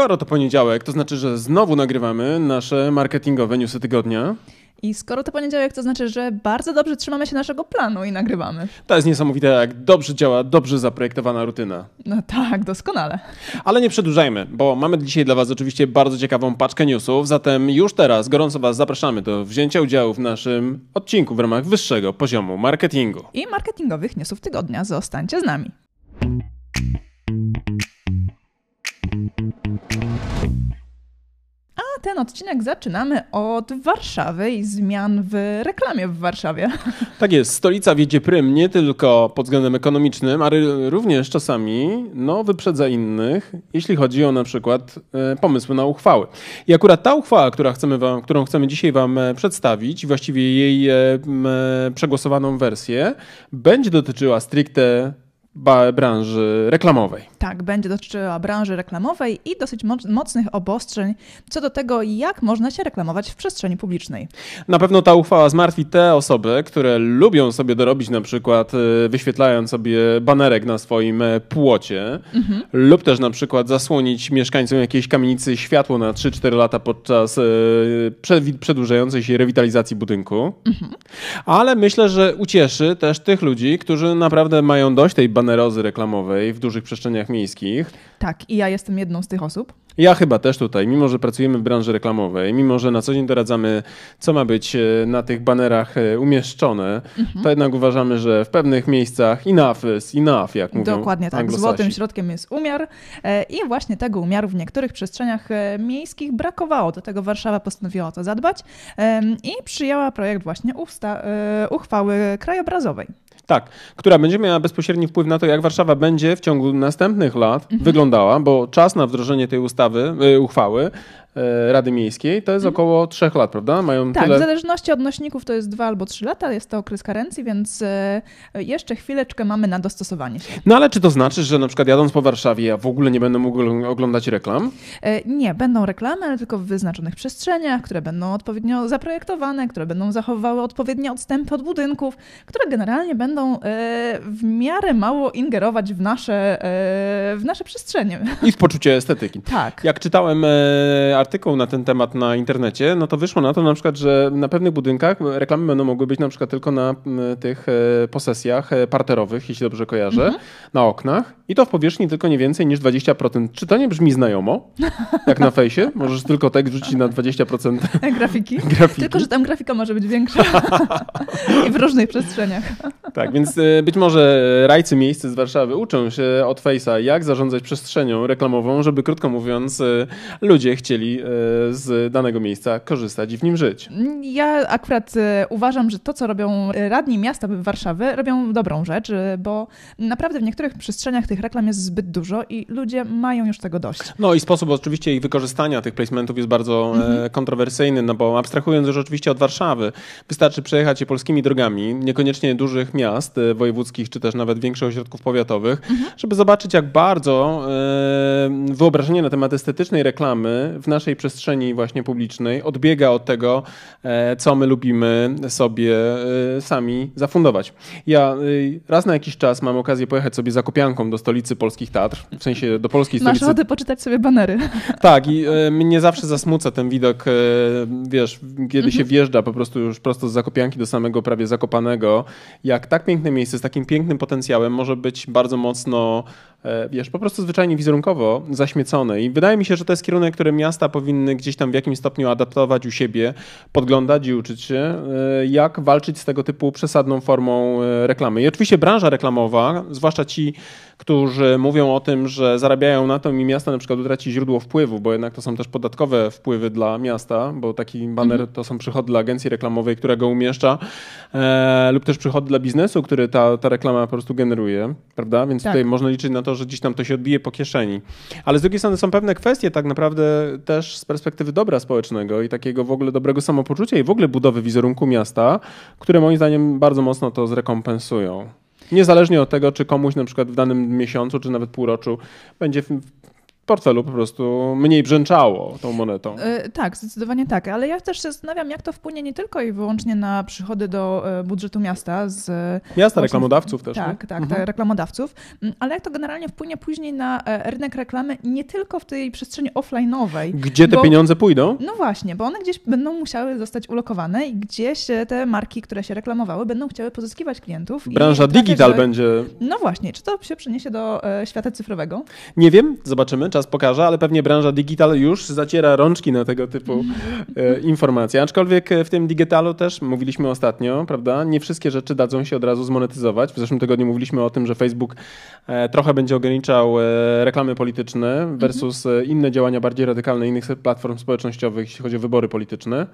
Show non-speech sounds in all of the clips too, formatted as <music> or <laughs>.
Skoro to poniedziałek, to znaczy, że znowu nagrywamy nasze marketingowe newsy tygodnia. I skoro to poniedziałek, to znaczy, że bardzo dobrze trzymamy się naszego planu i nagrywamy. To jest niesamowite, jak dobrze działa dobrze zaprojektowana rutyna. No tak, doskonale. Ale nie przedłużajmy, bo mamy dzisiaj dla Was oczywiście bardzo ciekawą paczkę newsów, zatem już teraz gorąco Was zapraszamy do wzięcia udziału w naszym odcinku w ramach wyższego poziomu marketingu. I marketingowych newsów tygodnia. Zostańcie z nami. A ten odcinek zaczynamy od Warszawy i zmian w reklamie w Warszawie. <laughs> Tak jest, stolica wiedzie prym nie tylko pod względem ekonomicznym, ale również czasami no, wyprzedza innych, jeśli chodzi o na przykład e, pomysły na uchwały. I akurat ta uchwała, która chcemy wam, którą chcemy dzisiaj Wam e, przedstawić, właściwie jej e, przegłosowaną wersję, będzie dotyczyła stricte branży reklamowej. Tak, będzie dotyczyła branży reklamowej i dosyć moc- mocnych obostrzeń co do tego, jak można się reklamować w przestrzeni publicznej. Na pewno ta uchwała zmartwi te osoby, które lubią sobie dorobić na przykład e, wyświetlając sobie banerek na swoim e, płocie lub też na przykład zasłonić mieszkańcom jakiejś kamienicy światło na 3-4 lata podczas e, prze- przedłużającej się rewitalizacji budynku. Ale myślę, że ucieszy też tych ludzi, którzy naprawdę mają dość tej banerozy reklamowej w dużych przestrzeniach miejskich. Tak, i ja jestem jedną z tych osób. Ja chyba też tutaj, mimo że pracujemy w branży reklamowej, mimo że na co dzień doradzamy, co ma być e, na tych banerach e, umieszczone, to jednak uważamy, że w pewnych miejscach enough is enough, jak mówią Dokładnie tak. Złotym środkiem jest umiar e, i właśnie tego umiaru w niektórych przestrzeniach miejskich brakowało. Do tego Warszawa postanowiła o to zadbać i przyjęła projekt właśnie usta- uchwały krajobrazowej. Tak, która będzie miała bezpośredni wpływ na to, jak Warszawa będzie w ciągu następnych lat Mhm. wyglądała, bo czas na wdrożenie tej ustawy, e, uchwały Rady Miejskiej to jest około trzech lat, prawda? Mają Mhm. Tak, tyle... w zależności od nośników to jest dwa albo trzy lata, jest to okres karencji, więc e, jeszcze chwileczkę mamy na dostosowanie się. No ale czy to znaczy, że na przykład jadąc po Warszawie ja w ogóle nie będę mógł oglądać reklam? E, Nie, będą reklamy, ale tylko w wyznaczonych przestrzeniach, które będą odpowiednio zaprojektowane, które będą zachowywały odpowiednie odstępy od budynków, które generalnie będą e, w miarę mało ingerować w nasze, e, w nasze przestrzenie. I w poczucie estetyki. Tak. Jak czytałem e, artykuł na ten temat na internecie, no to wyszło na to na przykład, że na pewnych budynkach reklamy będą mogły być na przykład tylko na tych e, posesjach e, parterowych, jeśli dobrze kojarzę, Mhm. na oknach i to w powierzchni tylko nie więcej niż 20%. Czy to nie brzmi znajomo? <laughs> Jak na fejsie? Możesz tylko tekst wrzucić na 20% <laughs> Grafiki. <laughs> grafiki. Tylko, że tam grafika może być większa i w różnych przestrzeniach. Tak, więc e, być może rajcy miejscy z Warszawy uczą się od Face'a, jak zarządzać przestrzenią reklamową, żeby krótko mówiąc, ludzie chcieli e, z danego miejsca korzystać i w nim żyć. Ja akurat e, uważam, że to, co robią radni miasta Warszawy, robią dobrą rzecz, e, bo naprawdę w niektórych przestrzeniach tych reklam jest zbyt dużo i ludzie mają już tego dość. No i sposób oczywiście ich wykorzystania tych placementów jest bardzo e, kontrowersyjny, no bo abstrahując już oczywiście od Warszawy, wystarczy przejechać się polskimi drogami, niekoniecznie dużych miast wojewódzkich, czy też nawet większych ośrodków powiatowych, żeby zobaczyć jak bardzo wyobrażenie na temat estetycznej reklamy w naszej przestrzeni właśnie publicznej odbiega od tego, e, co my lubimy sobie e, sami zafundować. Ja e, raz na jakiś czas mam okazję pojechać sobie zakopianką do stolicy polskich Tatr, w sensie do polskiej Masz stolicy ochotę poczytać sobie banery. tak, i mnie zawsze zasmuca ten widok, wiesz, kiedy się wjeżdża po prostu już prosto z Zakopianki do samego prawie Zakopanego, jak tak piękne miejsce z takim pięknym potencjałem może być bardzo mocno, wiesz, po prostu zwyczajnie wizerunkowo zaśmiecone. I wydaje mi się, że to jest kierunek, który miasta powinny gdzieś tam w jakimś stopniu adaptować u siebie, podglądać i uczyć się, e, jak walczyć z tego typu przesadną formą e, reklamy. I oczywiście branża reklamowa, zwłaszcza ci, którzy mówią o tym, że zarabiają na tym i miasto na przykład utraci źródło wpływu, bo jednak to są też podatkowe wpływy dla miasta, bo taki baner to są przychody dla agencji reklamowej, która go umieszcza, e, lub też przychody dla biznesu, który ta, ta reklama po prostu generuje, prawda? Więc Tak. tutaj można liczyć na to, że gdzieś tam to się odbije po kieszeni. Ale z drugiej strony są pewne kwestie tak naprawdę też z perspektywy dobra społecznego i takiego w ogóle dobrego samopoczucia i w ogóle budowy wizerunku miasta, które moim zdaniem bardzo mocno to zrekompensują. Niezależnie od tego, czy komuś na przykład w danym miesiącu, czy nawet półroczu będzie portfelu po prostu mniej brzęczało tą monetą. E, tak, zdecydowanie tak, ale ja też się zastanawiam, jak to wpłynie nie tylko i wyłącznie na przychody do e, budżetu miasta z... Miasta, reklamodawców też. Tak, nie? tak, Mhm. tak, reklamodawców, Mm, ale jak to generalnie wpłynie później na e, rynek reklamy nie tylko w tej przestrzeni offline'owej. Gdzie te bo- pieniądze pójdą? No właśnie, bo one gdzieś będą musiały zostać ulokowane i gdzieś te marki, które się reklamowały, będą chciały pozyskiwać klientów. Branża digital będzie No właśnie, czy to się przeniesie do świata cyfrowego? Nie wiem, zobaczymy, czas pokaże, ale pewnie branża digital już zaciera rączki na tego typu e, informacje. Aczkolwiek e, w tym digitalu też mówiliśmy ostatnio, prawda? Nie wszystkie rzeczy dadzą się od razu zmonetyzować. W zeszłym tygodniu mówiliśmy o tym, że Facebook e, trochę będzie ograniczał reklamy polityczne versus inne działania bardziej radykalne innych platform społecznościowych, jeśli chodzi o wybory polityczne.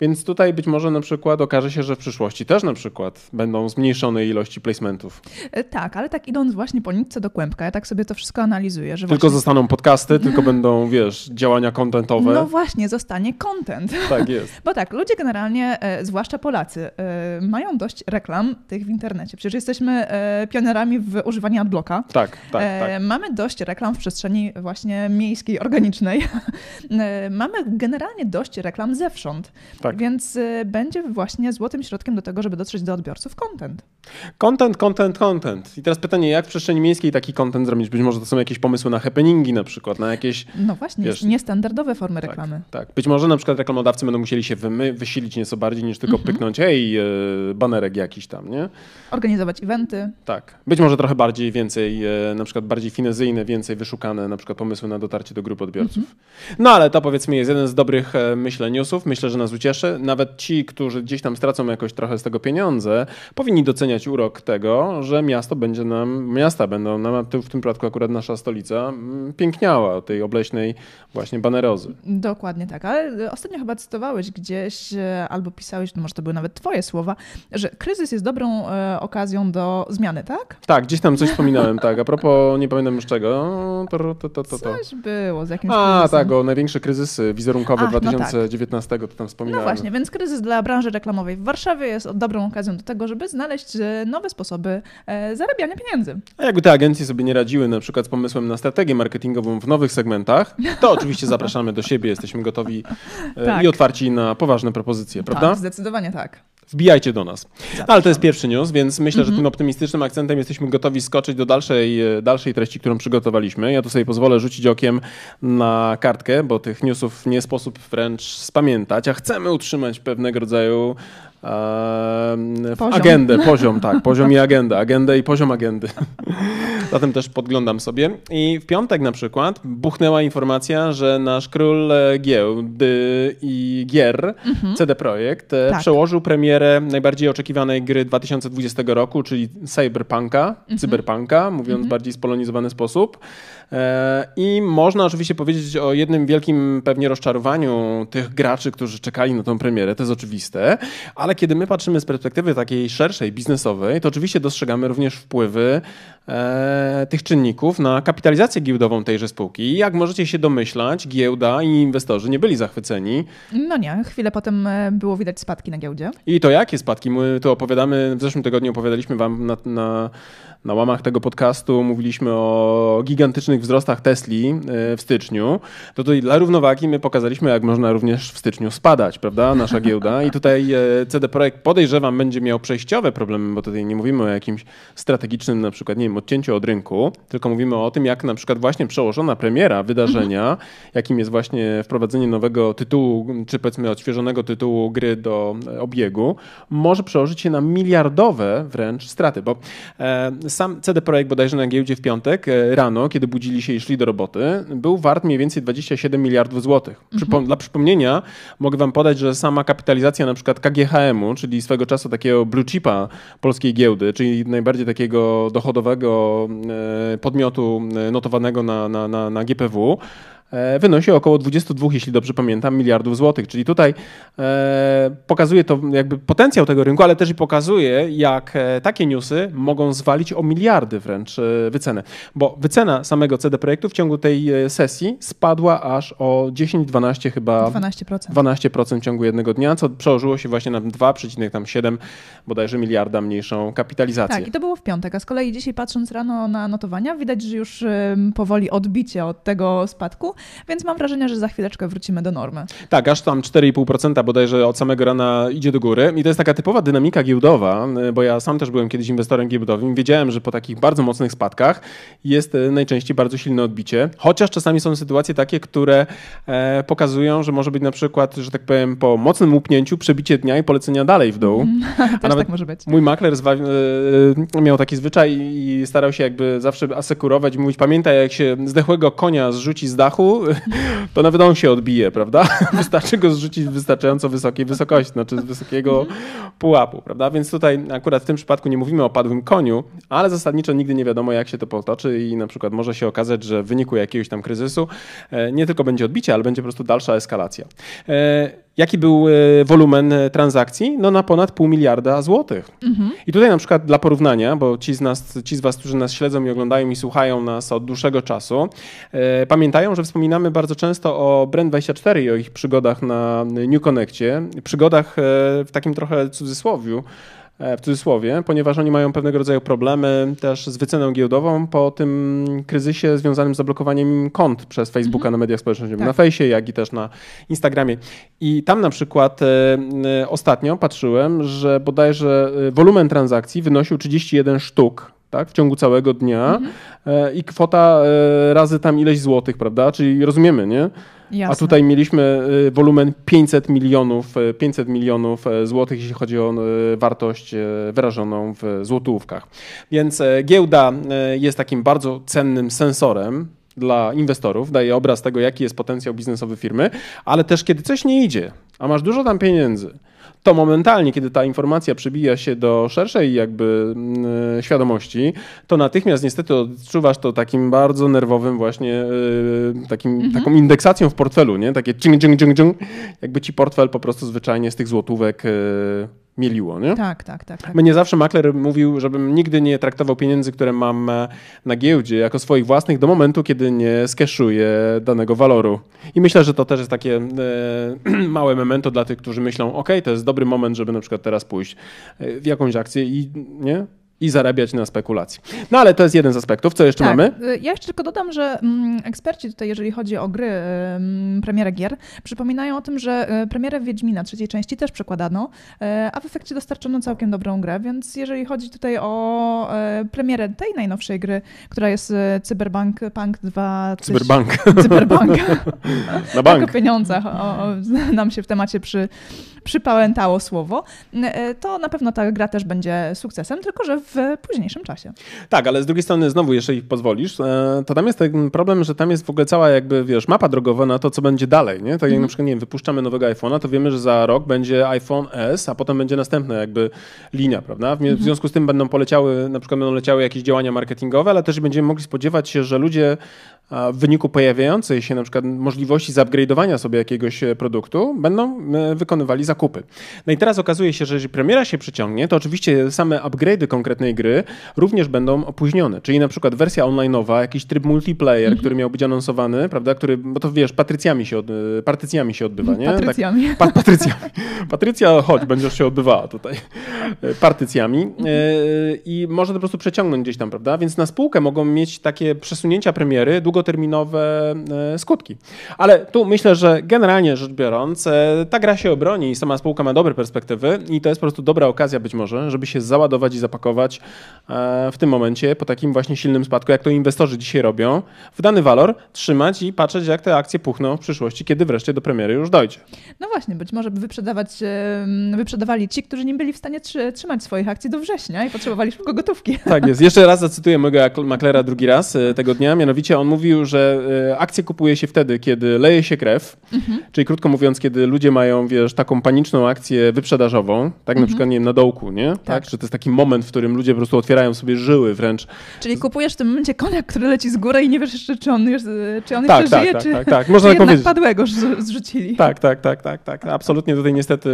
Więc tutaj być może na przykład okaże się, że w przyszłości też na przykład będą zmniejszone ilości placementów. Tak, ale tak idąc właśnie po nitce do kłębka, ja tak sobie to wszystko analizuję, że Tylko właśnie... zostaną podcasty, tylko będą, wiesz, działania kontentowe. No właśnie, zostanie content. Tak jest. <laughs> Bo tak, ludzie generalnie, e, zwłaszcza Polacy, e, mają dość reklam tych w internecie. Przecież jesteśmy e, pionerami w używaniu adblocka. Tak, tak, tak. Mamy dość reklam w przestrzeni właśnie miejskiej, organicznej. <laughs> Mamy generalnie dość reklam zewsząd, Tak. więc będzie właśnie złotym środkiem do tego, żeby dotrzeć do odbiorców content. Content, content, content. I teraz pytanie, jak w przestrzeni miejskiej taki content zrobić? Być może to są jakieś pomysły na happeningi na przykład, na jakieś... No właśnie, Wiesz- niestandardowe formy reklamy. Tak, tak. Być może na przykład reklamodawcy będą musieli się wymy, wysilić nieco bardziej niż tylko pyknąć, hej, e, banerek jakiś tam, nie? Organizować eventy. Tak. Być może trochę bardziej, więcej, e, na przykład bardziej finezyjne, więcej wyszukane, na przykład pomysły na dotarcie do grup odbiorców. No ale to powiedzmy jest jeden z dobrych, e, myślę, newsów. Myślę, że nas ucieszy. Nawet ci, którzy gdzieś tam stracą jakoś trochę z tego pieniądze, powinni doceniać urok tego, że miasto będzie nam, miasta będą nam, w tym przypadku akurat nasza stolica, mm, piękniała od tej obleśnej właśnie banerozy. Dokładnie tak, ale ostatnio chyba cytowałeś gdzieś e, albo pisałeś, no może to były nawet twoje słowa, że kryzys jest dobrą e, okazją do zmiany, tak? Tak, gdzieś tam coś wspominałem, tak. A propos, nie pamiętam już czego. To, to, to, to. Coś było z jakimś A, kryzysem. tak, o największe kryzysy wizerunkowe Ach, no tak. 2019 to tam No wspominałem. właśnie, więc kryzys dla branży reklamowej w Warszawie jest dobrą okazją do tego, żeby znaleźć e, nowe sposoby zarabiania pieniędzy. A jakby te agencje sobie nie radziły na przykład z pomysłem na strategię marketingową w nowych segmentach, to oczywiście <laughs> zapraszamy do siebie, jesteśmy gotowi e, Tak. i otwarci na poważne propozycje, prawda? Tak, zdecydowanie tak. Wbijajcie do nas. No, ale to jest pierwszy news, więc myślę, Mhm. że tym optymistycznym akcentem jesteśmy gotowi skoczyć do dalszej, e, dalszej treści, którą przygotowaliśmy. Ja tu sobie pozwolę rzucić okiem na kartkę, bo tych newsów nie sposób wręcz spamiętać, a chcemy utrzymać pewnego rodzaju Poziom. agendę, poziom, tak, <laughs> poziom i agenda, agendę i poziom agendy. <laughs> Zatem też podglądam sobie. I w piątek na przykład buchnęła informacja, że nasz król e, giełdy i gier, CD Projekt, e, Tak. przełożył premierę najbardziej oczekiwanej gry 2020 roku, czyli Cyberpunka, Cyberpunka, mówiąc bardziej spolonizowany sposób. E, I można oczywiście powiedzieć o jednym wielkim pewnie rozczarowaniu tych graczy, którzy czekali na tą premierę, to jest oczywiste, ale kiedy my patrzymy z perspektywy takiej szerszej, biznesowej, to oczywiście dostrzegamy również wpływy e, tych czynników na kapitalizację giełdową tejże spółki. I jak możecie się domyślać, giełda i inwestorzy nie byli zachwyceni. No nie, chwilę potem e, było widać spadki na giełdzie. I to jakie spadki? My tu opowiadamy, w zeszłym tygodniu opowiadaliśmy wam na, na, na łamach tego podcastu, mówiliśmy o gigantycznych wzrostach Tesli e, w styczniu. To tutaj dla równowagi my pokazaliśmy, jak można również w styczniu spadać, prawda, nasza giełda. I tutaj e, CD Projekt podejrzewam będzie miał przejściowe problemy, bo tutaj nie mówimy o jakimś strategicznym na przykład, nie wiem, odcięciu od rynku, tylko mówimy o tym, jak na przykład właśnie przełożona premiera wydarzenia, jakim jest właśnie wprowadzenie nowego tytułu, czy powiedzmy odświeżonego tytułu gry do e, obiegu, może przełożyć się na miliardowe wręcz straty, bo sam CD Projekt bodajże na giełdzie w piątek rano, kiedy budzili się i szli do roboty, był wart mniej więcej 27 miliardów złotych. Przypom- Dla przypomnienia mogę wam podać, że sama kapitalizacja na przykład KGHM-u, czyli swego czasu takiego blue chipa polskiej giełdy, czyli najbardziej takiego dochodowego e, podmiotu e, notowanego na, na, na, na GPW, wynosi około 22, jeśli dobrze pamiętam, miliardów złotych. Czyli tutaj e, pokazuje to jakby potencjał tego rynku, ale też i pokazuje, jak e, takie newsy mogą zwalić o miliardy wręcz e, wycenę. Bo wycena samego CD Projektu w ciągu tej e, sesji spadła aż o 10-12 chyba 12%. 12% w ciągu jednego dnia, co przełożyło się właśnie na 2,7 bodajże miliarda mniejszą kapitalizację. Tak, i to było w piątek, a z kolei dzisiaj patrząc rano na notowania, widać, że już powoli odbicie od tego spadku, więc mam wrażenie, że za chwileczkę wrócimy do normy. Tak, aż tam 4,5% bodajże od samego rana idzie do góry i to jest taka typowa dynamika giełdowa, y, bo ja sam też byłem kiedyś inwestorem giełdowym, wiedziałem, że po takich bardzo mocnych spadkach jest y, najczęściej bardzo silne odbicie, chociaż czasami są sytuacje takie, które e, pokazują, że może być na przykład, że tak powiem, po mocnym łupnięciu przebicie dnia i polecenia dalej w dół. <laughs> Też nawet tak może być. Mój makler e, miał taki zwyczaj i starał się jakby zawsze asekurować, mówić, pamiętaj, jak się zdechłego konia zrzuci z dachu, <laughs> to nawet on się odbije, prawda? <laughs> Wystarczy go zrzucić z wystarczająco wysokiej wysokości, znaczy z wysokiego pułapu, prawda? Więc tutaj akurat w tym przypadku nie mówimy o padłym koniu, ale zasadniczo nigdy nie wiadomo, jak się to potoczy i na przykład może się okazać, że w wyniku jakiegoś tam kryzysu e, nie tylko będzie odbicie, ale będzie po prostu dalsza eskalacja. Jaki był e, wolumen e, transakcji? No na ponad pół miliarda złotych. I tutaj na przykład dla porównania, bo ci z, nas, ci z Was, którzy nas śledzą i oglądają i słuchają nas od dłuższego czasu, e, pamiętają, że wspominamy bardzo często o Brand24 i o ich przygodach na New Connectie. Przygodach e, w takim trochę cudzysłowiu, w cudzysłowie, ponieważ oni mają pewnego rodzaju problemy też z wyceną giełdową po tym kryzysie związanym z zablokowaniem kont przez Facebooka na mediach społecznościowych, Tak. na fejsie, jak i też na Instagramie. I tam na przykład e, e, ostatnio patrzyłem, że bodajże e, wolumen transakcji wynosił 31 sztuk. Tak, w ciągu całego dnia e, i kwota e, razy tam ileś złotych, prawda? Czyli rozumiemy, nie? Jasne. A tutaj mieliśmy y, wolumen 500 milionów, y, 500 milionów złotych, jeśli chodzi o wartość wyrażoną w złotówkach. Więc giełda jest takim bardzo cennym sensorem dla inwestorów, daje obraz tego, jaki jest potencjał biznesowy firmy, ale też kiedy coś nie idzie, a masz dużo tam pieniędzy, to momentalnie, kiedy ta informacja przybija się do szerszej jakby mm, świadomości, to natychmiast niestety odczuwasz to takim bardzo nerwowym właśnie y, takim, taką indeksacją w portfelu, nie? Takie dżing, dżing, dżing, dżing, jakby ci portfel po prostu zwyczajnie z tych złotówek y, mieliło, nie? Tak, tak, tak. tak. Mnie zawsze makler mówił, żebym nigdy nie traktował pieniędzy, które mam e, na giełdzie, jako swoich własnych do momentu, kiedy nie skeszuję danego waloru. I myślę, że to też jest takie e, <clears throat> małe memento dla tych, którzy myślą, ok, to jest dobry moment, żeby na przykład teraz pójść e, w jakąś akcję i nie? I zarabiać na spekulacji. No ale to jest jeden z aspektów. Co jeszcze Tak. mamy? Y, Ja jeszcze tylko dodam, że mm, eksperci tutaj, jeżeli chodzi o gry, premierę gier, przypominają o tym, że y, premierę Wiedźmina trzeciej części też przekładano, y, a w efekcie dostarczono całkiem dobrą grę, więc jeżeli chodzi tutaj o premierę tej najnowszej gry, która jest Cyberpunk Punk 2... Cyberbank. Cyberpunk. <laughs> Na <laughs> Tak bank. o pieniądzach o, o, nam się w temacie przy, przypałętało słowo, y, to na pewno ta gra też będzie sukcesem, tylko że w późniejszym czasie. Tak, ale z drugiej strony znowu, jeżeli pozwolisz, e, to tam jest ten problem, że tam jest w ogóle cała jakby, wiesz, mapa drogowa na to, co będzie dalej, nie? Tak jak na przykład, nie wiem, wypuszczamy nowego iPhone'a, to wiemy, że za rok będzie iPhone S, a potem będzie następna jakby linia, prawda? W, w związku z tym będą poleciały, na przykład będą leciały jakieś działania marketingowe, ale też będziemy mogli spodziewać się, że ludzie w wyniku pojawiającej się na przykład możliwości zupgrade'owania sobie jakiegoś e, produktu będą e, wykonywali zakupy. No i teraz okazuje się, że jeżeli premiera się przyciągnie, to oczywiście same upgrade'y konkretnej gry również będą opóźnione. Czyli na przykład wersja online'owa, jakiś tryb multiplayer, który miał być anonsowany, prawda, który, bo to wiesz, patrycjami się, od, partycjami się odbywa, nie? Patrycjami. Tak, pa, patrycjami. Patrycja, chodź, będziesz się odbywała tutaj. Partycjami. E, I może to po prostu przeciągnąć gdzieś tam, prawda? Więc na spółkę mogą mieć takie przesunięcia premiery, długoterminowe e, skutki. Ale tu myślę, że generalnie rzecz biorąc, e, ta gra się obroni sama spółka ma dobre perspektywy i to jest po prostu dobra okazja być może, żeby się załadować i zapakować e, w tym momencie po takim właśnie silnym spadku, jak to inwestorzy dzisiaj robią, w dany walor trzymać i patrzeć, jak te akcje puchną w przyszłości, kiedy wreszcie do premiery już dojdzie. No właśnie, być może by wyprzedawać, wyprzedawali ci, którzy nie byli w stanie trzy, trzymać swoich akcji do września i potrzebowali szybko gotówki. <laughs> Tak jest. Jeszcze raz zacytuję mojego ak- maklera drugi raz e, tego dnia. Mianowicie on mówił, że e, akcje kupuje się wtedy, kiedy leje się krew, czyli krótko mówiąc, kiedy ludzie mają, wiesz, taką paniczną akcję wyprzedażową, tak na przykład nie wiem, na dołku, nie? Tak. Tak. Że to jest taki moment, w którym ludzie po prostu otwierają sobie żyły wręcz. Czyli kupujesz w tym momencie koniak, który leci z góry i nie wiesz jeszcze, czy on, już, czy on Tak, jeszcze tak, żyje, tak, czy, tak, tak. Można czy tak powiedzieć. padłego zrzu- zrzucili. Tak, tak, tak, tak, tak. Absolutnie tutaj niestety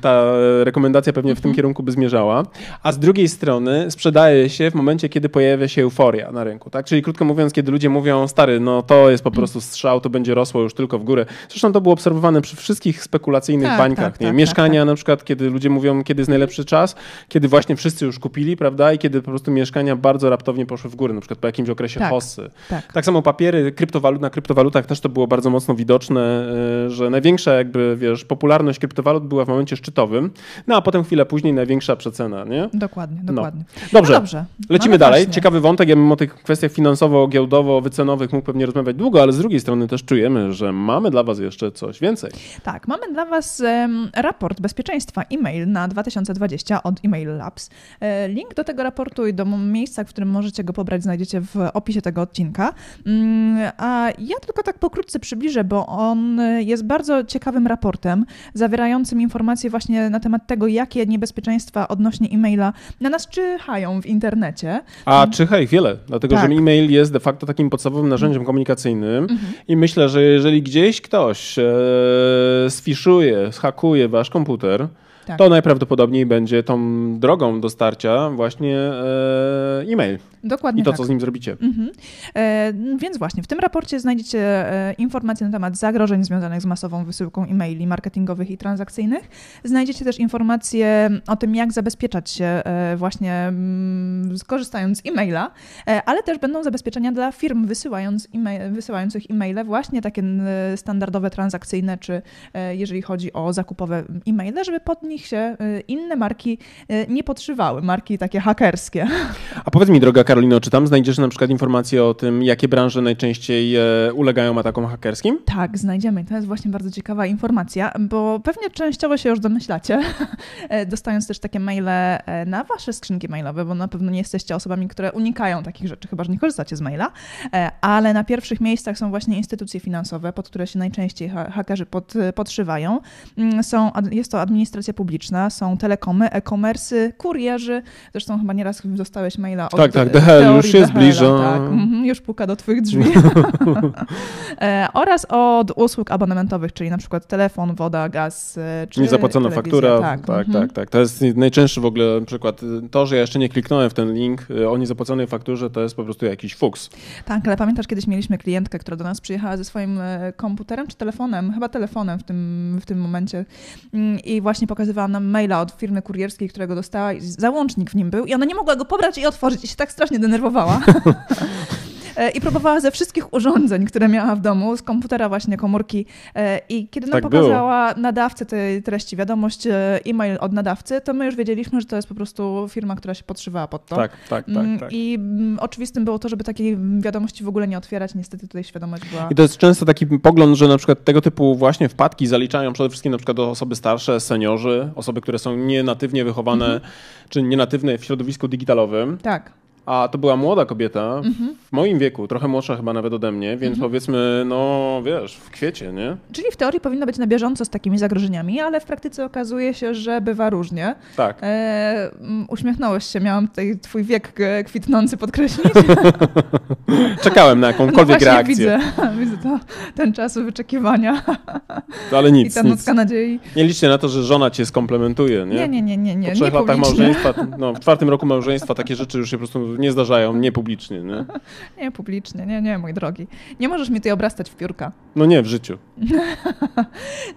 ta rekomendacja pewnie w tym kierunku by zmierzała. A z drugiej strony sprzedaje się w momencie, kiedy pojawia się euforia na rynku, tak? Czyli krótko mówiąc, kiedy ludzie mówią, stary, no to jest po prostu strzał, to będzie rosło już tylko w górę. Zresztą to było obserwowane przy wszystkich spekulacyjnych Tak, bańkach. Tak, tak, Mieszkania tak, na przykład, kiedy ludzie mówią, kiedy jest najlepszy czas, kiedy właśnie wszyscy już kupili, prawda? I kiedy po prostu mieszkania bardzo raptownie poszły w górę, na przykład po jakimś okresie Tak. hossy. Tak. Tak samo papiery, kryptowalut, na kryptowalutach też to było bardzo mocno widoczne, y, że największa jakby, wiesz, popularność kryptowalut była w momencie szczytowym, no a potem chwilę później największa przecena, nie? Dokładnie, dokładnie. Dobrze, No dobrze. lecimy Mamy dalej. właśnie. Ciekawy wątek, ja bym o tych kwestiach finansowo-giełdowo-wycenowych mógł pewnie rozmawiać długo, ale z drugiej strony też czujemy, że mamy dla was jeszcze coś więcej. Tak, mamy dla Was raport bezpieczeństwa e-mail na 2020 od Email Labs. E, Link do tego raportu i do miejsca, w którym możecie go pobrać, znajdziecie w opisie tego odcinka. Mm, A ja tylko tak pokrótce przybliżę, bo on jest bardzo ciekawym raportem, zawierającym informacje właśnie na temat tego, jakie niebezpieczeństwa odnośnie e-maila na nas czyhają w internecie. A czyha ich wiele, dlatego Tak. że e-mail jest de facto takim podstawowym narzędziem komunikacyjnym i myślę, że jeżeli gdzieś ktoś e, sfiszuje, zhakuje wasz komputer, Tak. to najprawdopodobniej będzie tą drogą dostarcia właśnie e, e-mail Dokładnie i to, tak. co z nim zrobicie. Mhm. E, więc właśnie, w tym raporcie znajdziecie e, informacje na temat zagrożeń związanych z masową wysyłką e-maili marketingowych i transakcyjnych. Znajdziecie też informacje o tym, jak zabezpieczać się e, właśnie mm, skorzystając z e-maila, e, ale też będą zabezpieczenia dla firm wysyłając e-mail, wysyłających e-maile, właśnie takie standardowe, transakcyjne, czy e, jeżeli chodzi o zakupowe e-maile, żeby pod nich się e, inne marki e, nie podszywały, marki takie hakerskie. A powiedz mi, droga Karolino, czy tam znajdziesz na przykład informacje o tym, jakie branże najczęściej e, ulegają atakom hakerskim? Tak, znajdziemy. To jest właśnie bardzo ciekawa informacja, bo pewnie częściowo się już domyślacie, <laughs> e, dostając też takie maile e, na wasze skrzynki mailowe, bo na pewno nie jesteście osobami, które unikają takich rzeczy, chyba że nie korzystacie z maila, ale na pierwszych miejscach są właśnie instytucje finansowe, pod które się najczęściej ha- hakerzy pod, podszywają. Mm, Są, jest to administracja publiczna, są telekomy, e-commerce, kurierzy, zresztą chyba nieraz dostałeś maila od Tak, tak, e, DHL teorii już się zbliża. Tak, mhm, już puka do twoich drzwi. <laughs> E, oraz od usług abonamentowych, czyli na przykład telefon, woda, gaz, e, czy Niezapłacona faktura. Tak, Tak, mhm. tak, tak. To jest najczęstszy w ogóle przykład. To, że ja jeszcze nie kliknąłem w ten link e, o niezapłaconej fakturze, to jest po prostu jakiś fuks. Tak, ale pamiętasz, kiedyś mieliśmy klientkę, która do nas przyjechała ze swoim e, komputerem czy telefonem, chyba telefonem w tym, w tym momencie Mm, i właśnie pokazywała nam maila od firmy kurierskiej, którego dostała i załącznik w nim był i ona nie mogła go pobrać i otworzyć i się tak strasznie denerwowała. <laughs> E, I próbowała ze wszystkich urządzeń, które miała w domu, z komputera właśnie, komórki. E, I kiedy nam Tak było. pokazała nadawcę tej treści, wiadomość, e, e-mail od nadawcy, to my już wiedzieliśmy, że to jest po prostu firma, która się podszywała pod to. Tak, tak, Mm, tak, tak. I mm, oczywistym było to, żeby takiej wiadomości w ogóle nie otwierać. Niestety tutaj świadomość była. I to jest często taki pogląd, że na przykład tego typu właśnie wpadki zaliczają przede wszystkim na przykład osoby starsze, seniorzy, osoby, które są nienatywnie wychowane, Mhm. czy nienatywne w środowisku digitalowym. Tak. A to była młoda kobieta, Mhm. w moim wieku, trochę młodsza chyba nawet ode mnie, więc powiedzmy, no wiesz, w kwiecie, nie? Czyli w teorii powinna być na bieżąco z takimi zagrożeniami, ale w praktyce okazuje się, że bywa różnie. Tak. E, uśmiechnąłeś się, miałam tutaj twój wiek e, kwitnący podkreślić. <laughs> Czekałem na <laughs> No jakąkolwiek właśnie reakcję, widzę, <laughs> widzę to, ten czas wyczekiwania ale i nic, ta nic. nutka nadziei. Nie liczcie na to, że żona cię skomplementuje, nie? Nie, nie, nie, nie, nie. Po trzech nie latach małżeństwa, no, w czwartym roku małżeństwa takie rzeczy już się po prostu nie zdarzają, nie publicznie, nie? <laughs> Nie, publicznie, nie, nie, mój drogi. Nie możesz mnie tutaj obrastać w piórka. No nie, w życiu. <laughs>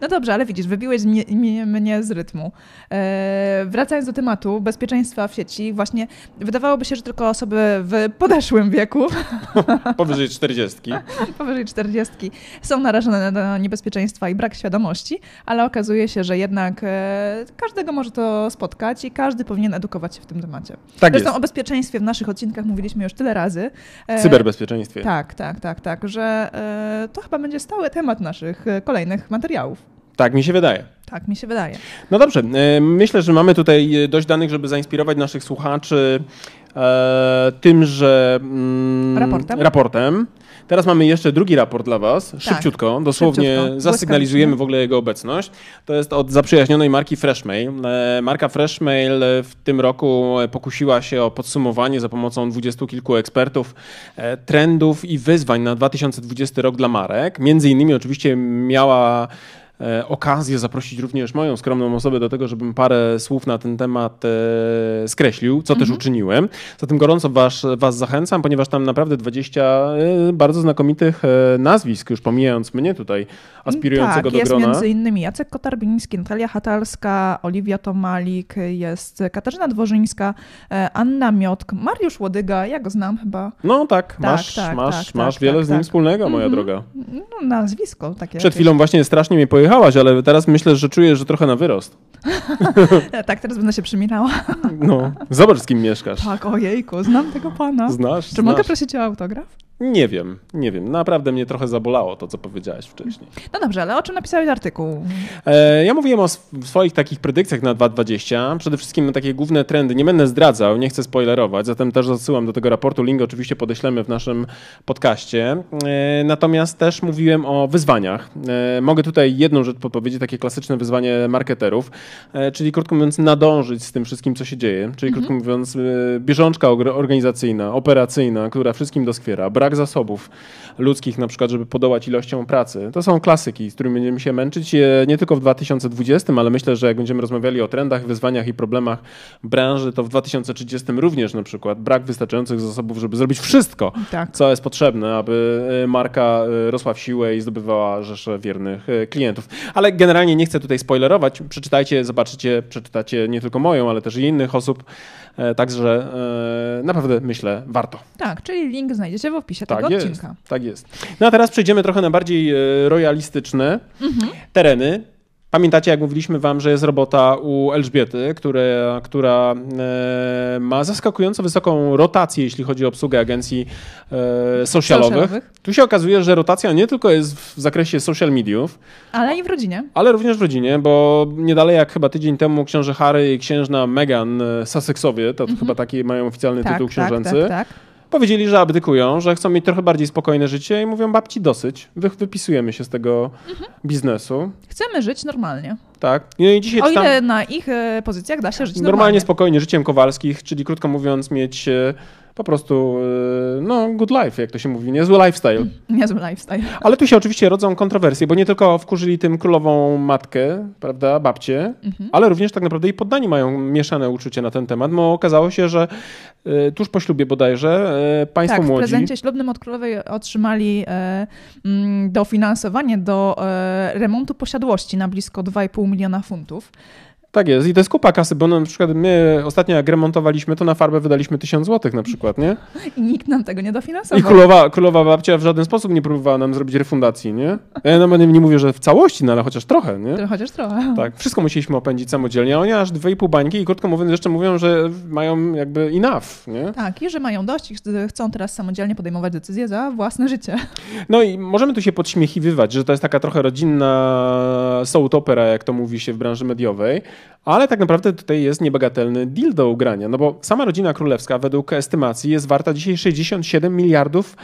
No dobrze, ale widzisz, wybiłeś mnie, mnie, mnie z rytmu. E, wracając do tematu bezpieczeństwa w sieci, właśnie wydawałoby się, że tylko osoby w podeszłym wieku, <laughs> Powyżej czterdziestki. powyżej 40, są narażone na niebezpieczeństwa i brak świadomości, ale okazuje się, że jednak e, każdego może to spotkać i każdy powinien edukować się w tym temacie. Tak Zresztą jest. o bezpieczeństwie w naszych odcinkach mówiliśmy już tyle razy. E, Cyberbezpieczeństwie. Tak, tak, tak, tak, że e, to chyba będzie stały temat naszych e, kolejnych materiałów. Tak mi się wydaje. Tak mi się wydaje. No dobrze, myślę, że mamy tutaj dość danych, żeby zainspirować naszych słuchaczy tym, że mm, Raportem. raportem. Teraz mamy jeszcze drugi raport dla Was, szybciutko, dosłownie szybciutko, zasygnalizujemy w ogóle jego obecność. To jest od zaprzyjaźnionej marki Freshmail. E, Marka Freshmail e, w tym roku e, pokusiła się o podsumowanie za pomocą dwudziestu kilku ekspertów trendów i wyzwań na 2020 rok dla marek. Między innymi oczywiście miała okazję zaprosić również moją skromną osobę do tego, żebym parę słów na ten temat e, skreślił, co też uczyniłem. Zatem gorąco was, was zachęcam, ponieważ tam naprawdę 20 e, bardzo znakomitych e, nazwisk, już pomijając mnie tutaj aspirującego tak, do jest grona. między innymi Jacek Kotarbiński, Natalia Hatalska, Oliwia Tomalik, jest Katarzyna Dworzyńska, e, Anna Miotk, Mariusz Łodyga, ja go znam chyba. No tak, Tak, masz, tak, masz, tak, masz tak, wiele tak, z nim tak. wspólnego, moja Mhm. droga. No, nazwisko takie. Przed chwilą właśnie strasznie mnie pojechałaś, ale teraz myślę, że czujesz, że trochę na wyrost. <laughs> Tak, teraz będę się przymilała. No, zobacz z kim mieszkasz. Tak, ojejku, znam tego pana. Znasz? Czy znasz. mogę prosić o autograf? Nie wiem, nie wiem. Naprawdę mnie trochę zabolało to, co powiedziałeś wcześniej. No dobrze, ale o czym napisałeś artykuł? E, ja mówiłem o sw- swoich takich predykcjach na 2020. Przede wszystkim na takie główne trendy. Nie będę zdradzał, nie chcę spoilerować, zatem też odsyłam do tego raportu. Link oczywiście podeślemy w naszym podcaście. E, natomiast też mówiłem o wyzwaniach. E, mogę tutaj jedną rzecz podpowiedzieć, takie klasyczne wyzwanie marketerów, czyli krótko mówiąc nadążyć z tym wszystkim, co się dzieje. Czyli krótko mówiąc e, bieżączka organizacyjna, operacyjna, która wszystkim doskwiera. Brak zasobów ludzkich na przykład, żeby podołać ilością pracy. To są klasyki, z którymi będziemy się męczyć e, nie tylko w 2020, ale myślę, że jak będziemy rozmawiali o trendach, wyzwaniach i problemach branży, to w 2030 również na przykład brak wystarczających zasobów, żeby zrobić wszystko, Tak. co jest potrzebne, aby e, marka e, rosła w siłę i zdobywała rzesze wiernych klientów. Ale generalnie nie chcę tutaj spoilerować. Przeczytajcie, zobaczycie, przeczytacie nie tylko moją, ale też i innych osób. Także naprawdę myślę, warto. Tak, czyli link znajdziecie w opisie Tak tego jest, odcinka. tak jest. No a teraz przejdziemy trochę na bardziej e, royalistyczne Mhm. tereny. Pamiętacie, jak mówiliśmy wam, że jest robota u Elżbiety, które, która e, ma zaskakująco wysoką rotację, jeśli chodzi o obsługę agencji e, socialowych. Socialowych. Tu się okazuje, że rotacja nie tylko jest w zakresie social mediów, Ale i w rodzinie. ale również w rodzinie, bo nie dalej jak chyba tydzień temu książę Harry i księżna Meghan e, Sussexowie, to chyba taki mają oficjalny Mhm. Tak, tytuł tak, książęcy, tak, tak. Powiedzieli, że abdykują, że chcą mieć trochę bardziej spokojne życie i mówią babci dosyć. Wy, wypisujemy się z tego Mhm. biznesu. Chcemy żyć normalnie. Tak. No i dzisiaj O czytam ile na ich e, pozycjach da się żyć normalnie, normalnie. spokojnie życiem Kowalskich, czyli krótko mówiąc mieć e, po prostu e, no good life, jak to się mówi, niezły lifestyle. <laughs> Niezły lifestyle. Ale tu się oczywiście rodzą kontrowersje, bo nie tylko wkurzyli tym królową matkę, prawda, babcię, Mhm. ale również tak naprawdę i poddani mają mieszane uczucie na ten temat, bo okazało się, że e, tuż po ślubie bodajże e, państwo tak, w młodzi... prezencie ślubnym od królowej otrzymali e, mm, dofinansowanie do e, remontu posiadłości na blisko 2,5 miliona funtów. Tak jest i to jest kupa kasy, bo na przykład my ostatnio jak remontowaliśmy, to na farbę wydaliśmy 1000 zł na przykład, nie? I nikt nam tego nie I dofinansował. królowa, królowa babcia w żaden sposób nie próbowała nam zrobić refundacji, nie? Ja nawet nie mówię, że w całości, no ale chociaż trochę, nie? Chociaż trochę. Tak, wszystko musieliśmy opędzić samodzielnie, a oni aż 2,5 bańki i krótko mówiąc jeszcze mówią, że mają jakby enough, nie? Tak, i że mają dość i ch- chcą teraz samodzielnie podejmować decyzje za własne życie. No i możemy tu się podśmiechiwywać, że to jest taka trochę rodzinna soap opera, jak to mówi się w branży mediowej, ale tak naprawdę tutaj jest niebagatelny deal do ugrania, no bo sama rodzina królewska według estymacji jest warta dzisiaj 67 miliardów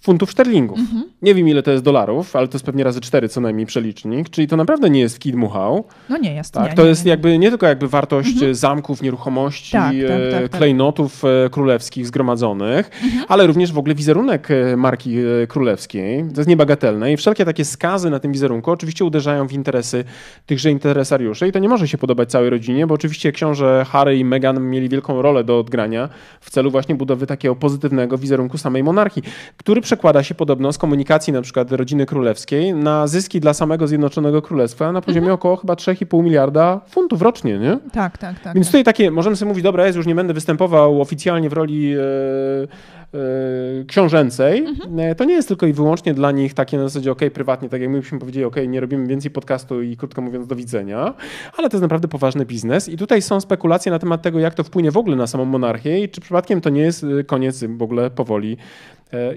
funtów szterlingów. Nie wiem ile to jest dolarów, ale to jest pewnie razy 4 co najmniej przelicznik, czyli to naprawdę nie jest kid muchał. No nie jest. Tak, nie, to nie, jest nie. jakby nie tylko jakby wartość e, zamków, nieruchomości, Tak, tak, e, tak, tak. klejnotów e, królewskich zgromadzonych, ale również w ogóle wizerunek marki królewskiej. To jest niebagatelne i wszelkie takie skazy na tym wizerunku oczywiście uderzają w interesy tychże interesariuszy i to nie może się podobać całej rodzinie, bo oczywiście książę Harry i Meghan mieli wielką rolę do odgrania w celu właśnie budowy takiego pozytywnego wizerunku samej monarchii, który przekłada się podobno z komunikacji na przykład rodziny królewskiej na zyski dla samego Zjednoczonego Królestwa na poziomie około chyba 3,5 miliarda funtów rocznie, nie? Tak, tak, tak. Więc tak. tutaj takie, możemy sobie mówić, dobra, jest, już nie będę występował oficjalnie w roli e, e, książęcej. Mhm. E, To nie jest tylko i wyłącznie dla nich takie na zasadzie, ok, prywatnie, tak jak my byśmy powiedzieli, ok, nie robimy więcej podcastu i krótko mówiąc do widzenia, ale to jest naprawdę poważny biznes i tutaj są spekulacje na temat tego, jak to wpłynie w ogóle na samą monarchię i czy przypadkiem to nie jest e, koniec w ogóle powoli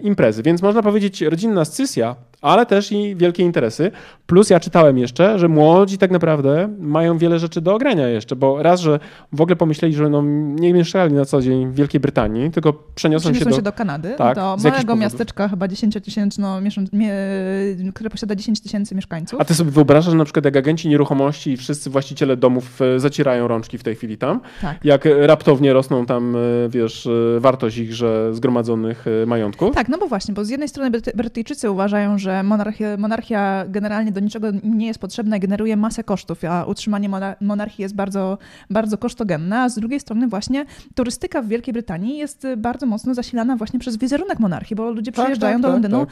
imprezy. Więc można powiedzieć rodzinna scysja, ale też i wielkie interesy. Plus ja czytałem jeszcze, że młodzi tak naprawdę mają wiele rzeczy do ogrania jeszcze, bo raz, że w ogóle pomyśleli, że no, nie mieszkali na co dzień w Wielkiej Brytanii, tylko przeniosą, Przeniosą się, się do... do Kanady, Tak, do małego miasteczka, chyba 10-tysięczno, mieszan- mie- które posiada 10 tysięcy mieszkańców. A ty sobie wyobrażasz, że na przykład jak agenci nieruchomości i wszyscy właściciele domów e, zacierają rączki w tej chwili tam, Tak. jak e, raptownie rosną tam, e, wiesz, e, wartość ich że zgromadzonych e, Tak, no bo właśnie, bo z jednej strony Bryty- Brytyjczycy uważają, że monarchia, monarchia generalnie do niczego nie jest potrzebna i generuje masę kosztów, a utrzymanie mona- monarchii jest bardzo, bardzo kosztogenne, a z drugiej strony właśnie turystyka w Wielkiej Brytanii jest y, bardzo mocno zasilana właśnie przez wizerunek monarchii, bo ludzie Tak, przyjeżdżają tak, do tak, Londynu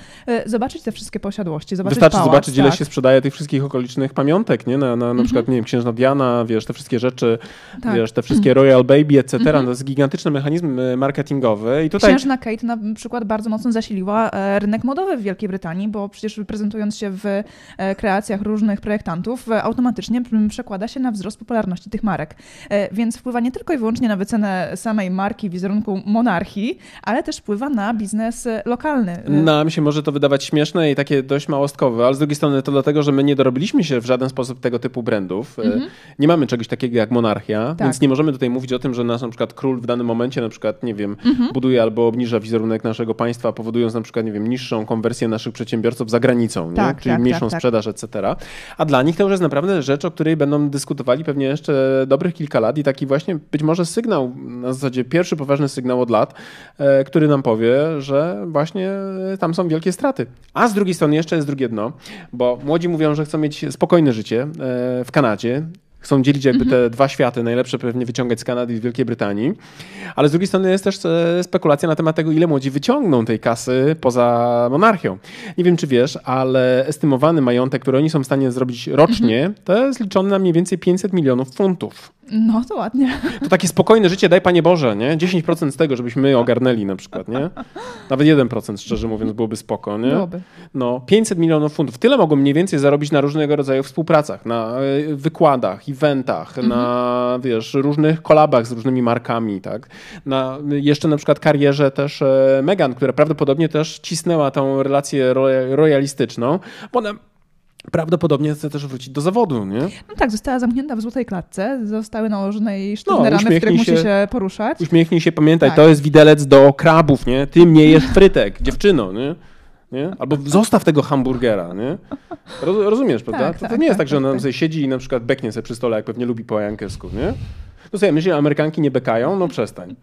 y, zobaczyć te wszystkie posiadłości, zobaczyć Wystarczy pałac, zobaczyć, ile tak. się sprzedaje tych wszystkich okolicznych pamiątek, nie? Na, na, na Mhm. przykład, nie wiem, księżna Diana, wiesz, te wszystkie rzeczy, Tak. wiesz, te wszystkie Royal Baby, etc. Mhm. To jest gigantyczny mechanizm e, marketingowy i tutaj... Księżna Kate na przykład bardzo mocno zasiliła e, rynek modowy w Wielkiej Brytanii, bo przecież prezentując się w e, kreacjach różnych projektantów, e, automatycznie przekłada się na wzrost popularności tych marek. Więc wpływa nie tylko i wyłącznie na wycenę samej marki, wizerunku monarchii, ale też wpływa na biznes lokalny. Nam się może to wydawać śmieszne i takie dość małostkowe, ale z drugiej strony to dlatego, że my nie dorobiliśmy się w żaden sposób tego typu brandów. E, Nie mamy czegoś takiego jak monarchia, Mhm. Tak. więc nie możemy tutaj mówić o tym, że nasz na przykład król w danym momencie na przykład, nie wiem, Mhm. buduje albo obniża wizerunek naszego państwa, powodując na przykład, nie wiem, niższą konwersję naszych przedsiębiorców za granicą, nie? Tak, czyli tak, mniejszą tak, tak. sprzedaż, etc. A dla nich to już jest naprawdę rzecz, o której będą dyskutowali pewnie jeszcze dobrych kilka lat i taki właśnie być może sygnał, na zasadzie pierwszy poważny sygnał od lat, e, który nam powie, że właśnie tam są wielkie straty. A z drugiej strony jeszcze jest drugie dno, bo młodzi mówią, że chcą mieć spokojne życie e, w Kanadzie. Chcą dzielić jakby te dwa światy, najlepsze pewnie wyciągać z Kanady i z Wielkiej Brytanii. Ale z drugiej strony jest też e, spekulacja na temat tego, ile młodzi wyciągną tej kasy poza monarchią. Nie wiem, czy wiesz, ale estymowany majątek, który oni są w stanie zrobić rocznie, to jest liczony na mniej więcej 500 milionów funtów. No to ładnie. To takie spokojne życie, daj Panie Boże, nie? 10% z tego, żebyśmy ogarnęli na przykład, nie? Nawet 1% szczerze mówiąc byłoby spoko, nie? Byłoby. No, 500 milionów funtów. Tyle mogą mniej więcej zarobić na różnego rodzaju współpracach, na e, wykładach, eventach, na, wiesz, różnych kolabach z różnymi markami, tak? Na jeszcze na przykład karierze też e, Meghan, która prawdopodobnie też cisnęła tą relację ro- royalistyczną, bo ona prawdopodobnie chce też wrócić do zawodu, nie? No tak, została zamknięta w złotej klatce, zostały nałożone jej sztywne No, ramy, w których uśmiechnij musi się. się poruszać. Uśmiechnij się, pamiętaj, Tak. to jest widelec do krabów, nie? Ty mnie jesz frytek, <laughs> dziewczyno, nie? nie? Albo zostaw tego hamburgera, nie? Roz, rozumiesz, prawda? Tak, to, to tak, nie jest tak, tak, że tak, ona tak. sobie siedzi i na przykład beknie sobie przy stole, jak pewnie lubi po ajankielsku, nie? No sobie, myślisz, że Amerykanki nie bekają? No przestań. <laughs>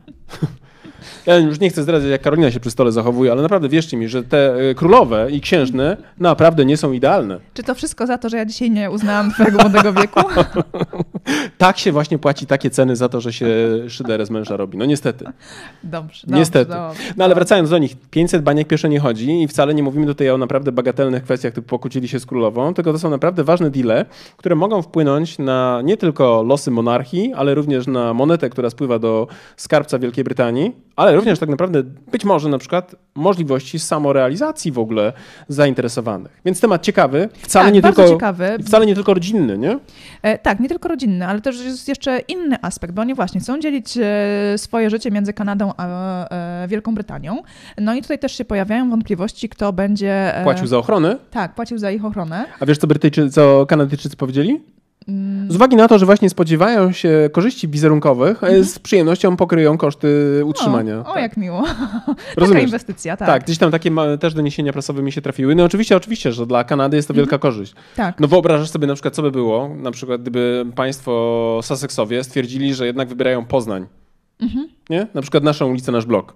Ja już nie chcę zdradzać, jak Karolina się przy stole zachowuje, ale naprawdę wierzcie mi, że te e, królowe i księżne naprawdę nie są idealne. Czy to wszystko za to, że ja dzisiaj nie uznałam twojego młodego wieku? <laughs> Tak się właśnie płaci takie ceny za to, że się szyderę z męża robi. No niestety. Dobrze, Niestety. Dobrze, dobrze. No ale wracając do nich, 500 baniek pieszo nie chodzi i wcale nie mówimy tutaj o naprawdę bagatelnych kwestiach, typu pokłócili się z królową, tylko to są naprawdę ważne deale, które mogą wpłynąć na nie tylko losy monarchii, ale również na monetę, która spływa do skarbca Wielkiej Brytanii, ale również tak naprawdę być może na przykład możliwości samorealizacji w ogóle zainteresowanych. Więc temat ciekawy, wcale Tak, nie tylko ciekawy. wcale nie tylko rodzinny, nie? E, tak, nie tylko rodzinny, ale też jest jeszcze inny aspekt, bo oni właśnie chcą dzielić e, swoje życie między Kanadą a e, Wielką Brytanią. No i tutaj też się pojawiają wątpliwości, kto będzie... e, Płacił za ochronę. Tak, płacił za ich ochronę. A wiesz, co Brytyjczycy, co Kanadyjczycy powiedzieli? Mm, Z uwagi na to, że właśnie spodziewają się korzyści wizerunkowych, e, z przyjemnością pokryją koszty utrzymania. Mhm. O, o Tak. jak miło. <laughs> Taka Rozumiesz? inwestycja, tak. Tak, gdzieś tam takie też doniesienia prasowe mi się trafiły. No oczywiście, oczywiście, że dla Kanady jest to wielka korzyść. tak. No wyobrażasz sobie na przykład, co by było, na przykład gdyby państwo Sussexowie stwierdzili, że jednak wybierają Poznań. Mhm. Nie? Na przykład naszą ulicę, nasz blok.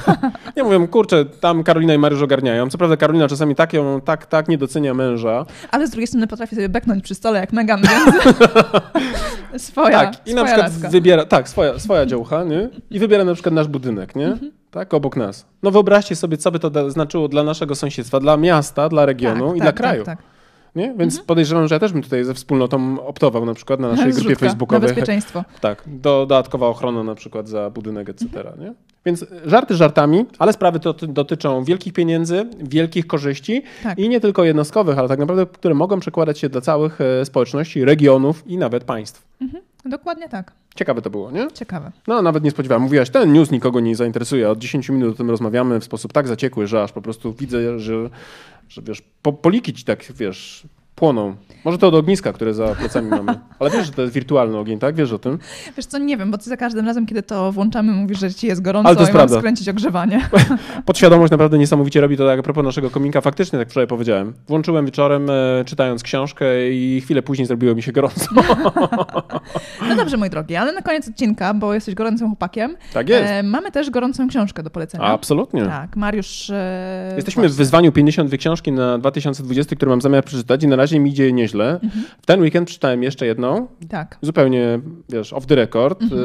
<laughs> Nie mówię, kurczę, tam Karolina i Mariusz ogarniają. Co prawda Karolina czasami tak ją, tak, tak nie docenia męża. Ale z drugiej strony potrafi sobie beknąć przy stole jak Megan, więc <laughs> swoja, tak, i na swoja przykład laska. wybiera, tak, swoja, swoja działka, nie? I wybiera na przykład nasz budynek, nie? Mhm. Tak, obok nas. No wyobraźcie sobie, co by to znaczyło dla naszego sąsiedztwa, dla miasta, dla regionu tak, i tak, dla tak, kraju. Tak, Nie? Więc podejrzewam, że ja też bym tutaj ze wspólnotą optował na przykład na naszej grupie Zrzutka Na facebookowej. bezpieczeństwo. <laughs> Tak, do, dodatkowa ochrona na przykład za budynek, etc. Nie? Więc żarty żartami, ale sprawy to dotyczą wielkich pieniędzy, wielkich korzyści Tak. i nie tylko jednostkowych, ale tak naprawdę, które mogą przekładać się dla całych e, społeczności, regionów i nawet państw. Dokładnie tak. Ciekawe to było, nie? Ciekawe. No, nawet nie spodziewałem. Mówiłaś, ten news nikogo nie zainteresuje. Od 10 minut o tym rozmawiamy w sposób tak zaciekły, że aż po prostu widzę, że, że wiesz, po, poliki ci tak, wiesz, płoną. Może to od ogniska, które za plecami mamy. Ale wiesz, że to jest wirtualny ogień, tak? Wiesz o tym? Wiesz co, nie wiem, bo ty za każdym razem, kiedy to włączamy, mówisz, że ci jest gorąco Ale to jest i mam prawda. skręcić ogrzewanie. <laughs> Podświadomość naprawdę niesamowicie robi to, tak a propos naszego kominka. Faktycznie, tak wczoraj powiedziałem. Włączyłem wieczorem, e, czytając książkę i chwilę później zrobiło mi się gorąco. <laughs> No dobrze, mój drogi, ale na koniec odcinka, bo jesteś gorącym chłopakiem, tak jest. e, mamy też gorącą książkę do polecenia. Absolutnie. Tak, Mariusz... E, Jesteśmy w właśnie. wyzwaniu 52 książki na 2020, które mam zamiar przeczytać i na razie mi idzie nieźle. Mhm. W ten weekend czytałem jeszcze jedną, Tak, zupełnie, wiesz, off the record, Mhm. e,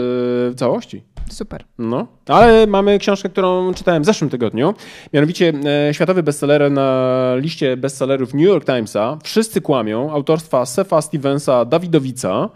w całości. Super. No, ale mamy książkę, którą czytałem w zeszłym tygodniu. Mianowicie e, światowy bestseller na liście bestsellerów New York Timesa. Wszyscy kłamią. Autorstwa Sefa Stevensa Dawidowica.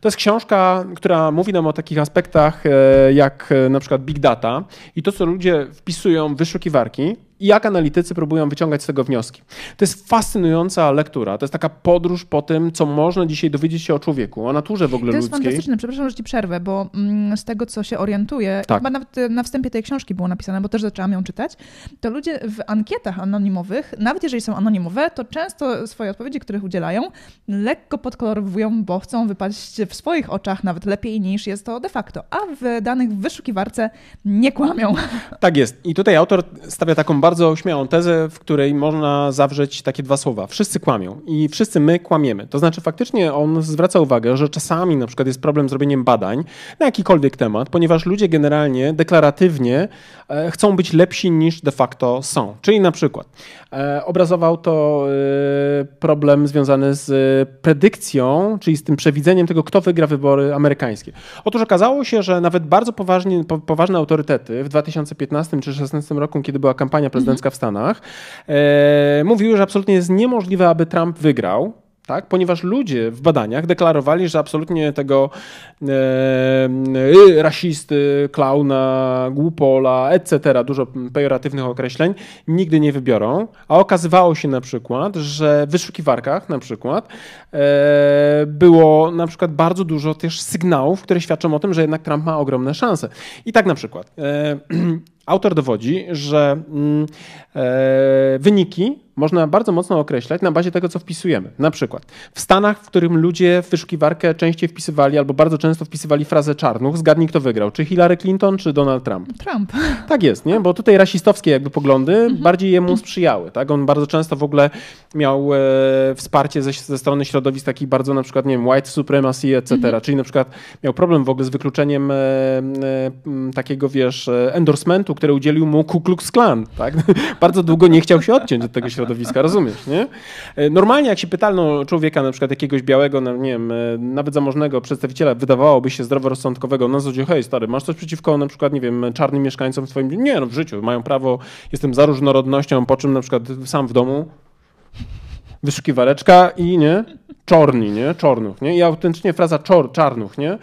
To jest książka, która mówi nam o takich aspektach e, jak e, na przykład big data i to, co ludzie wpisują w wyszukiwarki i jak analitycy próbują wyciągać z tego wnioski. To jest fascynująca lektura. To jest taka podróż po tym, co można dzisiaj dowiedzieć się o człowieku, o naturze w ogóle To jest ludzkiej. fantastyczne, przepraszam, że ci przerwę, bo mm, z tego, co się orientuję, Tak. chyba nawet na wstępie tej książki było napisane, bo też zaczęłam ją czytać, to ludzie w ankietach anonimowych, nawet jeżeli są anonimowe, to często swoje odpowiedzi, których udzielają, lekko podkolorowują, bo chcą wypaść w swoich oczach nawet lepiej niż jest to de facto, a w danych w wyszukiwarce nie kłamią. Tak jest. I tutaj autor stawia taką bardzo śmiałą tezę, w której można zawrzeć takie dwa słowa. Wszyscy kłamią i wszyscy my kłamiemy. To znaczy faktycznie on zwraca uwagę, że czasami na przykład jest problem z robieniem badań na jakikolwiek temat, ponieważ ludzie generalnie deklaratywnie e, chcą być lepsi niż de facto są. Czyli na przykład e, obrazował to e, problem związany z predykcją, czyli z tym przewidzeniem tego, kto wygra wybory amerykańskie. Otóż okazało się, że nawet bardzo poważnie, po, poważne autorytety w 2015 czy 2016 roku, kiedy była kampania prezydencka w Stanach, e, mówiły, że absolutnie jest niemożliwe, aby Trump wygrał. Tak? Ponieważ ludzie w badaniach deklarowali, że absolutnie tego e, e, rasisty, klauna, głupola, etc., dużo pejoratywnych określeń, nigdy nie wybiorą. A okazywało się na przykład, że w wyszukiwarkach na przykład e, było na przykład bardzo dużo też sygnałów, które świadczą o tym, że jednak Trump ma ogromne szanse. I tak na przykład e, <clears throat> autor dowodzi, że mm, e, wyniki można bardzo mocno określać na bazie tego, co wpisujemy. Na przykład w Stanach, w którym ludzie w wyszukiwarkę częściej wpisywali albo bardzo często wpisywali frazę czarnuch, zgadnij kto wygrał, czy Hillary Clinton, czy Donald Trump. Trump. <laughs> Tak jest, nie? bo tutaj rasistowskie jakby poglądy bardziej jemu sprzyjały. Tak? On bardzo często w ogóle miał e, wsparcie ze, ze strony środowisk takich bardzo na przykład, nie wiem, white supremacy, etc. Czyli na przykład miał problem w ogóle z wykluczeniem e, e, takiego, wiesz, e, endorsementu, które udzielił mu Ku Klux Klan. Tak? <laughs> bardzo długo nie chciał się odciąć od tego środowiska, rozumiesz, nie? E, Normalnie jak się pytano człowieka, na przykład jakiegoś białego, no, nie wiem, e, nawet zamożnego przedstawiciela, wydawałoby się zdroworozsądkowego, na zasadzie, hej stary, masz coś przeciwko na przykład, nie wiem, czarnym mieszkańcom w twoim... Nie, no w życiu, mają prawo, jestem za różnorodnością, po czym na przykład sam w domu wyszukiwareczka i nie, czorni, nie, czornuch, nie, i autentycznie fraza czor, czarnuch, nie,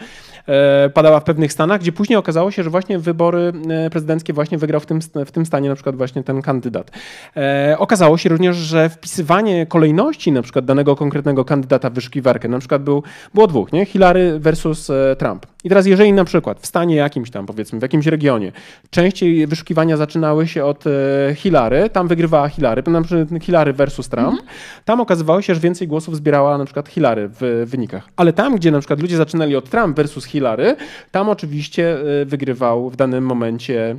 padała w pewnych stanach, gdzie później okazało się, że właśnie wybory e, prezydenckie właśnie wygrał w tym, w tym stanie na przykład właśnie ten kandydat. E, okazało się również, że wpisywanie kolejności na przykład danego konkretnego kandydata w wyszukiwarkę, na przykład był, było dwóch, nie, Hillary versus e, Trump. I teraz jeżeli na przykład w stanie jakimś tam, powiedzmy, w jakimś regionie, częściej wyszukiwania zaczynały się od e, Hillary, tam wygrywała Hillary, na przykład Hillary versus Trump, tam okazywało się, że więcej głosów zbierała na przykład Hillary w wynikach. Ale tam, gdzie na przykład ludzie zaczynali od Trump versus Hillary, tam oczywiście e, wygrywał w danym momencie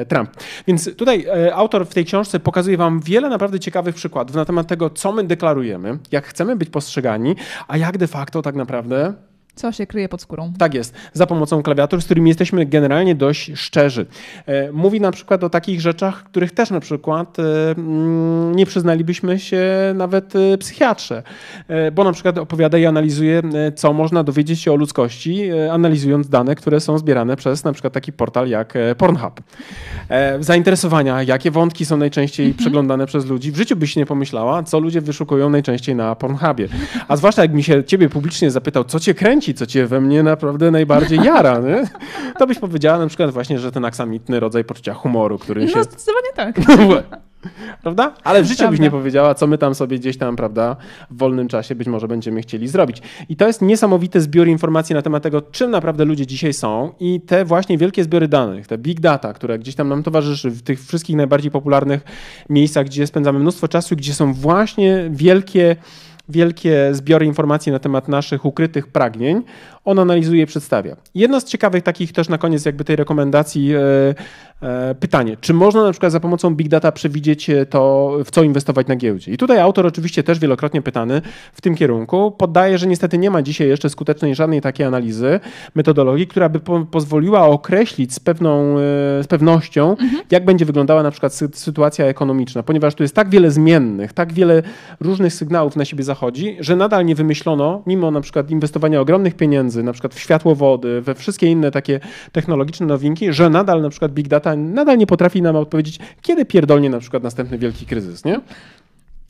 e, Trump. Więc tutaj autor w tej książce pokazuje wam wiele naprawdę ciekawych przykładów na temat tego, co my deklarujemy, jak chcemy być postrzegani, a jak de facto tak naprawdę Co się kryje pod skórą? tak jest, za pomocą klawiatur, z którymi jesteśmy generalnie dość szczerzy. E, Mówi na przykład o takich rzeczach, których też na przykład e, mm, nie przyznalibyśmy się nawet e, psychiatrze, bo na przykład opowiada i analizuje, co można dowiedzieć się o ludzkości, analizując dane, które są zbierane przez na przykład taki portal jak Pornhub. Zainteresowania, jakie wątki są najczęściej przeglądane przez ludzi. W życiu byś nie pomyślała, co ludzie wyszukują najczęściej na Pornhubie. A zwłaszcza jak mi się ciebie publicznie zapytał, co cię kręci, co cię we mnie naprawdę najbardziej jara, nie? to byś powiedziała na przykład właśnie, że ten aksamitny rodzaj poczucia humoru, który się... No, zdecydowanie tak. <laughs> Prawda? Ale w życiu Prawda. byś nie powiedziała, co my tam sobie gdzieś tam, prawda, w wolnym czasie być może będziemy chcieli zrobić. I to jest niesamowity zbiór informacji na temat tego, czym naprawdę ludzie dzisiaj są i te właśnie wielkie zbiory danych, te big data, które gdzieś tam nam towarzyszy w tych wszystkich najbardziej popularnych miejscach, gdzie spędzamy mnóstwo czasu, gdzie są właśnie wielkie wielkie zbiory informacji na temat naszych ukrytych pragnień, on analizuje i przedstawia. Jedno z ciekawych takich też na koniec jakby tej rekomendacji e, e, pytanie, czy można na przykład za pomocą big data przewidzieć e, to, w co inwestować na giełdzie? I tutaj autor oczywiście też wielokrotnie pytany w tym kierunku poddaje, że niestety nie ma dzisiaj jeszcze skutecznej żadnej takiej analizy, metodologii, która by po, pozwoliła określić z pewną, z pewnością, jak będzie wyglądała na przykład sy sytuacja ekonomiczna, ponieważ tu jest tak wiele zmiennych, tak wiele różnych sygnałów na siebie zachodzi, że nadal nie wymyślono, mimo na przykład inwestowania ogromnych pieniędzy, na przykład w światłowody, we wszystkie inne takie technologiczne nowinki, że nadal na przykład big data nadal nie potrafi nam odpowiedzieć, kiedy pierdolnie na przykład następny wielki kryzys, nie?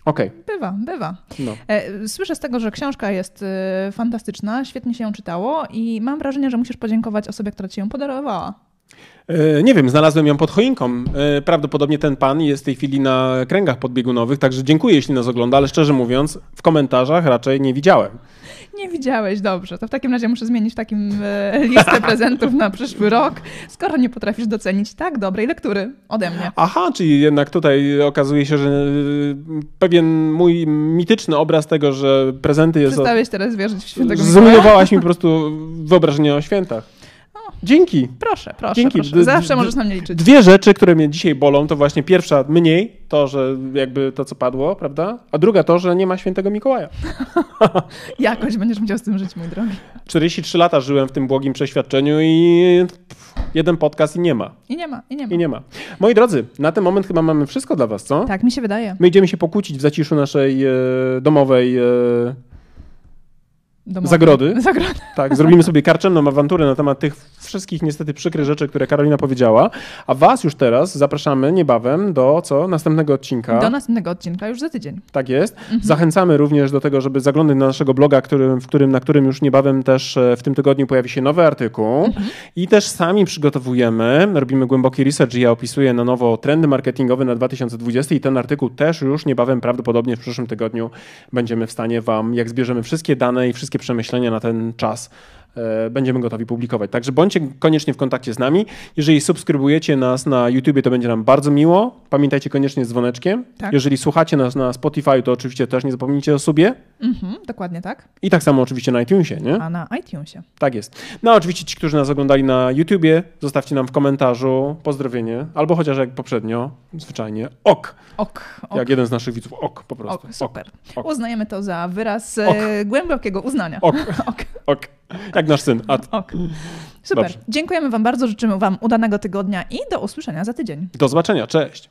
Okej, Bywa, bywa. no. E, Słyszę z tego, że książka jest e, fantastyczna, świetnie się ją czytało i mam wrażenie, że musisz podziękować osobie, która ci ją podarowała. E, Nie wiem, znalazłem ją pod choinką. E, Prawdopodobnie ten pan jest w tej chwili na kręgach podbiegunowych, także dziękuję, jeśli nas ogląda, ale szczerze mówiąc, w komentarzach raczej nie widziałem. Nie widziałeś, dobrze. To w takim razie muszę zmienić takim e, listę prezentów na przyszły rok, skoro nie potrafisz docenić tak dobrej lektury ode mnie. Aha, czyli jednak tutaj okazuje się, że pewien mój mityczny obraz tego, że prezenty jest... Przestałeś teraz wierzyć w świętego Mikołaja? Zrujnowałaś mi po prostu wyobrażenie o świętach. Dzięki. Proszę, proszę, Dzięki. proszę. Zawsze możesz na mnie liczyć. Dwie rzeczy, które mnie dzisiaj bolą, to właśnie pierwsza mniej, to, że jakby to, co padło, prawda? A druga to, że nie ma świętego Mikołaja. <laughs> Jakoś będziesz musiał z tym żyć, mój drogi. 43 lata żyłem w tym błogim przeświadczeniu i jeden podcast i nie ma. I nie ma, i nie ma. I nie ma. Moi drodzy, na ten moment chyba mamy wszystko dla was, co? Tak mi się wydaje. My idziemy się pokłócić w zaciszu naszej e, domowej e, Domowy. Zagrody. <laughs> Zagrody. Tak, zrobimy sobie karczemną awanturę na temat tych wszystkich niestety przykrych rzeczy, które Karolina powiedziała. A was już teraz zapraszamy niebawem do co? Następnego odcinka. Do następnego odcinka już za tydzień. Tak jest. Zachęcamy również do tego, żeby zaglądać na naszego bloga, którym, w którym, na którym już niebawem też e, w tym tygodniu pojawi się nowy artykuł. I też sami przygotowujemy, robimy głęboki research i ja opisuję na nowo trendy marketingowe na 2020 i ten artykuł też już niebawem, prawdopodobnie w przyszłym tygodniu będziemy w stanie wam, jak zbierzemy wszystkie dane i wszystkie przemyślenia na ten czas, będziemy gotowi publikować. Także bądźcie koniecznie w kontakcie z nami. Jeżeli subskrybujecie nas na YouTubie, to będzie nam bardzo miło. Pamiętajcie koniecznie z dzwoneczkiem. Tak. Jeżeli słuchacie nas na Spotify, to oczywiście też nie zapomnijcie o sobie. Mhm, dokładnie tak. I tak samo oczywiście na iTunesie, nie? A na iTunesie. Tak jest. No a oczywiście ci, którzy nas oglądali na YouTubie, zostawcie nam w komentarzu pozdrowienie, albo chociaż jak poprzednio, zwyczajnie ok, Ok, ok. jak jeden z naszych widzów, ok po prostu. ok super. ok. Uznajemy to za wyraz Ok. e, głębokiego uznania. Ok, <laughs> ok. ok. Jak nasz syn. A ok. Super. Dobrze. Dziękujemy Wam bardzo, życzymy Wam udanego tygodnia i do usłyszenia za tydzień. do zobaczenia, cześć.